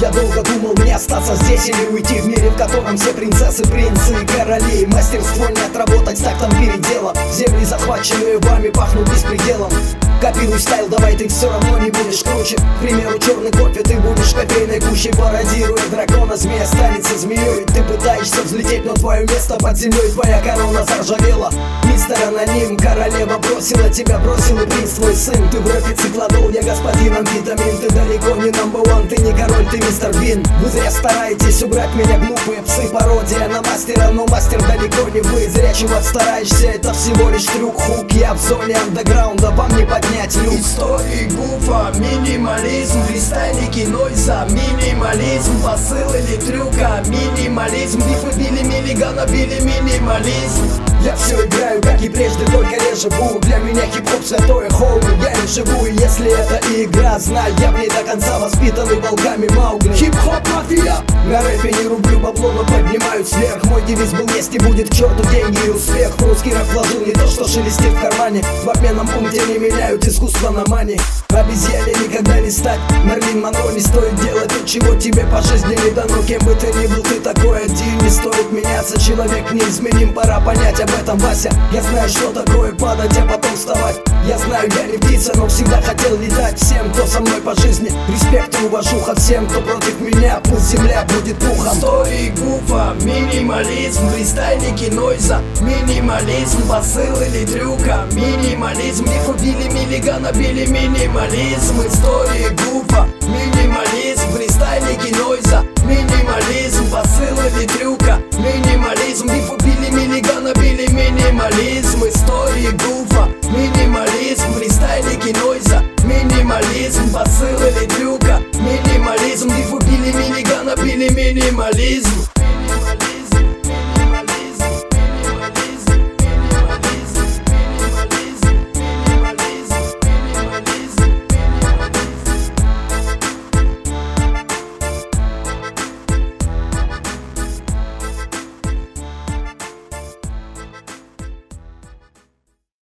Я долго думал, мне остаться здесь или уйти В мире, в котором все принцессы, принцы и короли. Мастерство не отработать, так там переделом Земли, захваченные вами, пахнут беспределом. Копируй стайл, давай ты все равно не будешь круче. К примеру, черный кофе, ты будешь кофейной гущей Пародируя дракона, змея останется змеей Ты пытаешься взлететь, но твое место под землей Твоя корона заржавела. Мистер Аноним, королева бросила тебя, бросил и принц твой сын. Ты в рэпе циклодол, я господин амфетамин Ты далеко не number one, ты мистер Бин? Вы зря стараетесь убрать меня, глупые псы. Пародия на мастера, но мастер далеко не вы. Зря чего стараешься, это всего лишь трюк. Хук, я в зоне андеграунда, вам не поднять люк. Истории гуфа, минимализм. Фристайлики нойза, минимализм. Посыл или трюка, минимализм. Рифы били миллигана, били минимализм я все играю, как и прежде, только реже буду Для меня хип-хоп святое хоу, я не живу. И если это игра, знай, я в ней до конца воспитанный волками Маугли. Хип-хоп мафия! На рэпе не рублю бабло, но поднимают сверх. Мой девиз был есть и будет к черту деньги и успех В русский рэп вложил не то, что шелестит в кармане. В обменном пункте не меняют искусство на мани Обезьяне никогда не стать Мерлин Монро не стоит делать то, чего тебе по жизни не дано. Кем бы ты ни был, ты такой один Не стоит меняться Человек неизменим, пора понять об этом, Вася. Я знаю, что такое падать, а потом вставать. Я знаю, я не птица, но всегда хотел летать. Всем, кто со мной по жизни, респект и уважуха Всем, кто против меня, пусть земля будет пухом. Истории гуфа, минимализм Фристайль кинойза, минимализм Посыл или трюка, минимализм Их убили, миллигана били, минимализм Истории гуфа, минимализм Фристайль кинойза, минимализм Посыл или трюка, минимализм биф убили минигана, били минимализм. Истории гуфа, минимализм. Фристайлики нойза, минимализм. Посылы трюка, минимализм. Биф убили минигана, били минимализм.